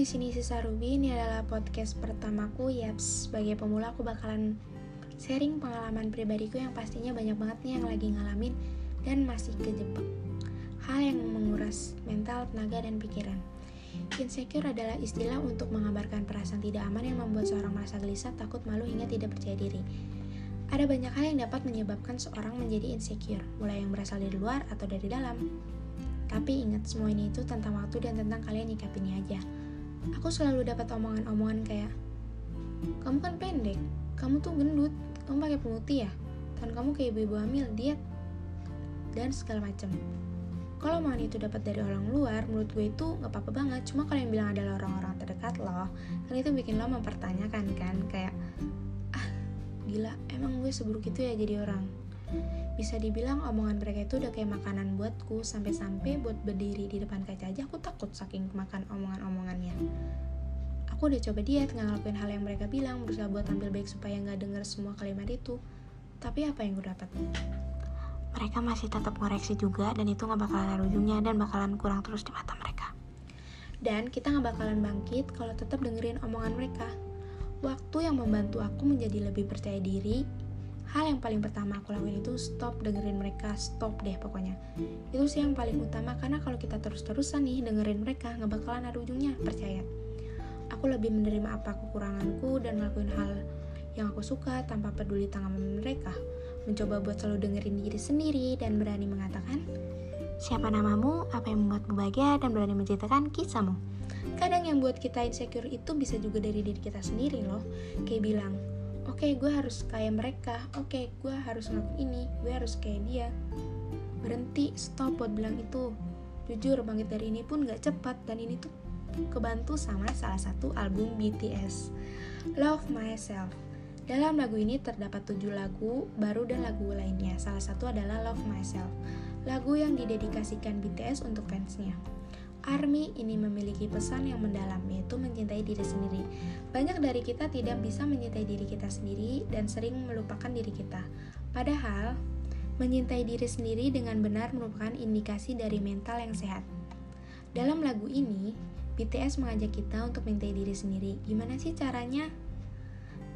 di sini Sisa Ruby. Ini adalah podcast pertamaku. Yaps, sebagai pemula aku bakalan sharing pengalaman pribadiku yang pastinya banyak banget nih yang lagi ngalamin dan masih kejebak. Hal yang menguras mental, tenaga, dan pikiran. Insecure adalah istilah untuk mengabarkan perasaan tidak aman yang membuat seorang merasa gelisah, takut, malu, hingga tidak percaya diri. Ada banyak hal yang dapat menyebabkan seorang menjadi insecure, mulai yang berasal dari luar atau dari dalam. Tapi ingat, semua ini itu tentang waktu dan tentang kalian nyikapinnya aja. Aku selalu dapat omongan-omongan kayak, kamu kan pendek, kamu tuh gendut, kamu pakai pemutih ya, dan kamu kayak ibu-ibu hamil, diet, dan segala macam. Kalau omongan itu dapat dari orang luar, menurut gue itu nggak apa-apa banget. Cuma kalau yang bilang adalah orang-orang terdekat lo, kan itu bikin lo mempertanyakan kan, kayak, ah gila, emang gue seburuk itu ya jadi orang bisa dibilang omongan mereka itu udah kayak makanan buatku. Sampai-sampai buat berdiri di depan kaca aja aku takut saking makan omongan-omongannya. Aku udah coba diet nggak ngelakuin hal yang mereka bilang berusaha buat tampil baik supaya nggak denger semua kalimat itu. Tapi apa yang gue dapat? Mereka masih tetap ngoreksi juga dan itu nggak bakalan ada ujungnya dan bakalan kurang terus di mata mereka. Dan kita nggak bakalan bangkit kalau tetap dengerin omongan mereka. Waktu yang membantu aku menjadi lebih percaya diri hal yang paling pertama aku lakuin itu stop dengerin mereka stop deh pokoknya. Itu sih yang paling utama karena kalau kita terus-terusan nih dengerin mereka nggak bakalan ada ujungnya percaya. Aku lebih menerima apa kekuranganku dan ngelakuin hal yang aku suka tanpa peduli tanggapan mereka. Mencoba buat selalu dengerin diri sendiri dan berani mengatakan siapa namamu apa yang membuatmu bahagia dan berani menceritakan kisahmu. Kadang yang buat kita insecure itu bisa juga dari diri kita sendiri loh. Kayak bilang oke okay, gue harus kayak mereka. Oke okay, gue harus ngelakuin ini gue harus kayak dia. Berhenti stop buat bilang itu. Jujur bangkit dari ini pun gak cepat dan ini tuh kebantu sama salah satu album BTS Love Myself. Dalam lagu ini terdapat tujuh lagu baru dan lagu lainnya. Salah satu adalah Love Myself lagu yang didedikasikan BTS untuk fansnya ARMY ini memiliki pesan yang mendalam, yaitu mencintai diri sendiri. Banyak dari kita tidak bisa mencintai diri kita sendiri dan sering melupakan diri kita. Padahal, mencintai diri sendiri dengan benar merupakan indikasi dari mental yang sehat. Dalam lagu ini, BTS mengajak kita untuk mencintai diri sendiri. Gimana sih caranya?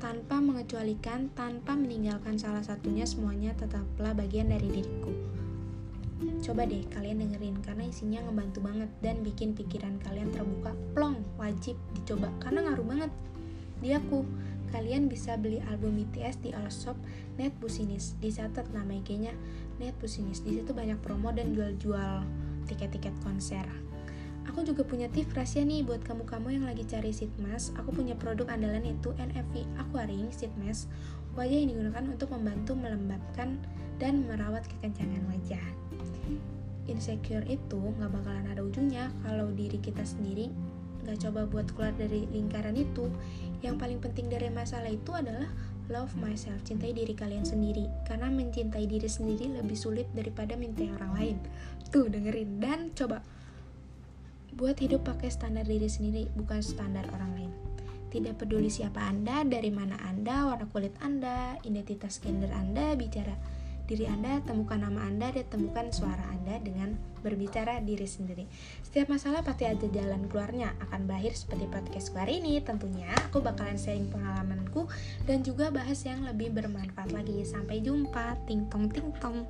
Tanpa mengecualikan, tanpa meninggalkan salah satunya, semuanya tetaplah bagian dari diriku. Coba deh kalian dengerin karena isinya ngebantu banget dan bikin pikiran kalian terbuka. Plong wajib dicoba karena ngaruh banget. Di aku kalian bisa beli album BTS di Allshop Net Businis dicatat nama IG-nya Net Businis di situ banyak promo dan jual-jual tiket-tiket konser Aku juga punya tips rahasia nih buat kamu-kamu yang lagi cari seat mask. Aku punya produk andalan yaitu NFV Aquaring Seat Mask. Wajah yang digunakan untuk membantu melembabkan dan merawat kekencangan wajah. Insecure itu nggak bakalan ada ujungnya kalau diri kita sendiri nggak coba buat keluar dari lingkaran itu. Yang paling penting dari masalah itu adalah love myself cintai diri kalian sendiri. Karena mencintai diri sendiri lebih sulit daripada minta orang lain. Tuh dengerin. Dan coba buat hidup pakai standar diri sendiri bukan standar orang lain tidak peduli siapa anda dari mana anda warna kulit anda identitas gender anda bicara diri Anda, temukan nama Anda, dan temukan suara Anda dengan berbicara diri sendiri. Setiap masalah pasti ada jalan keluarnya, akan berakhir seperti podcast hari ini. Tentunya aku bakalan sharing pengalamanku dan juga bahas yang lebih bermanfaat lagi. Sampai jumpa, ting tong ting tong.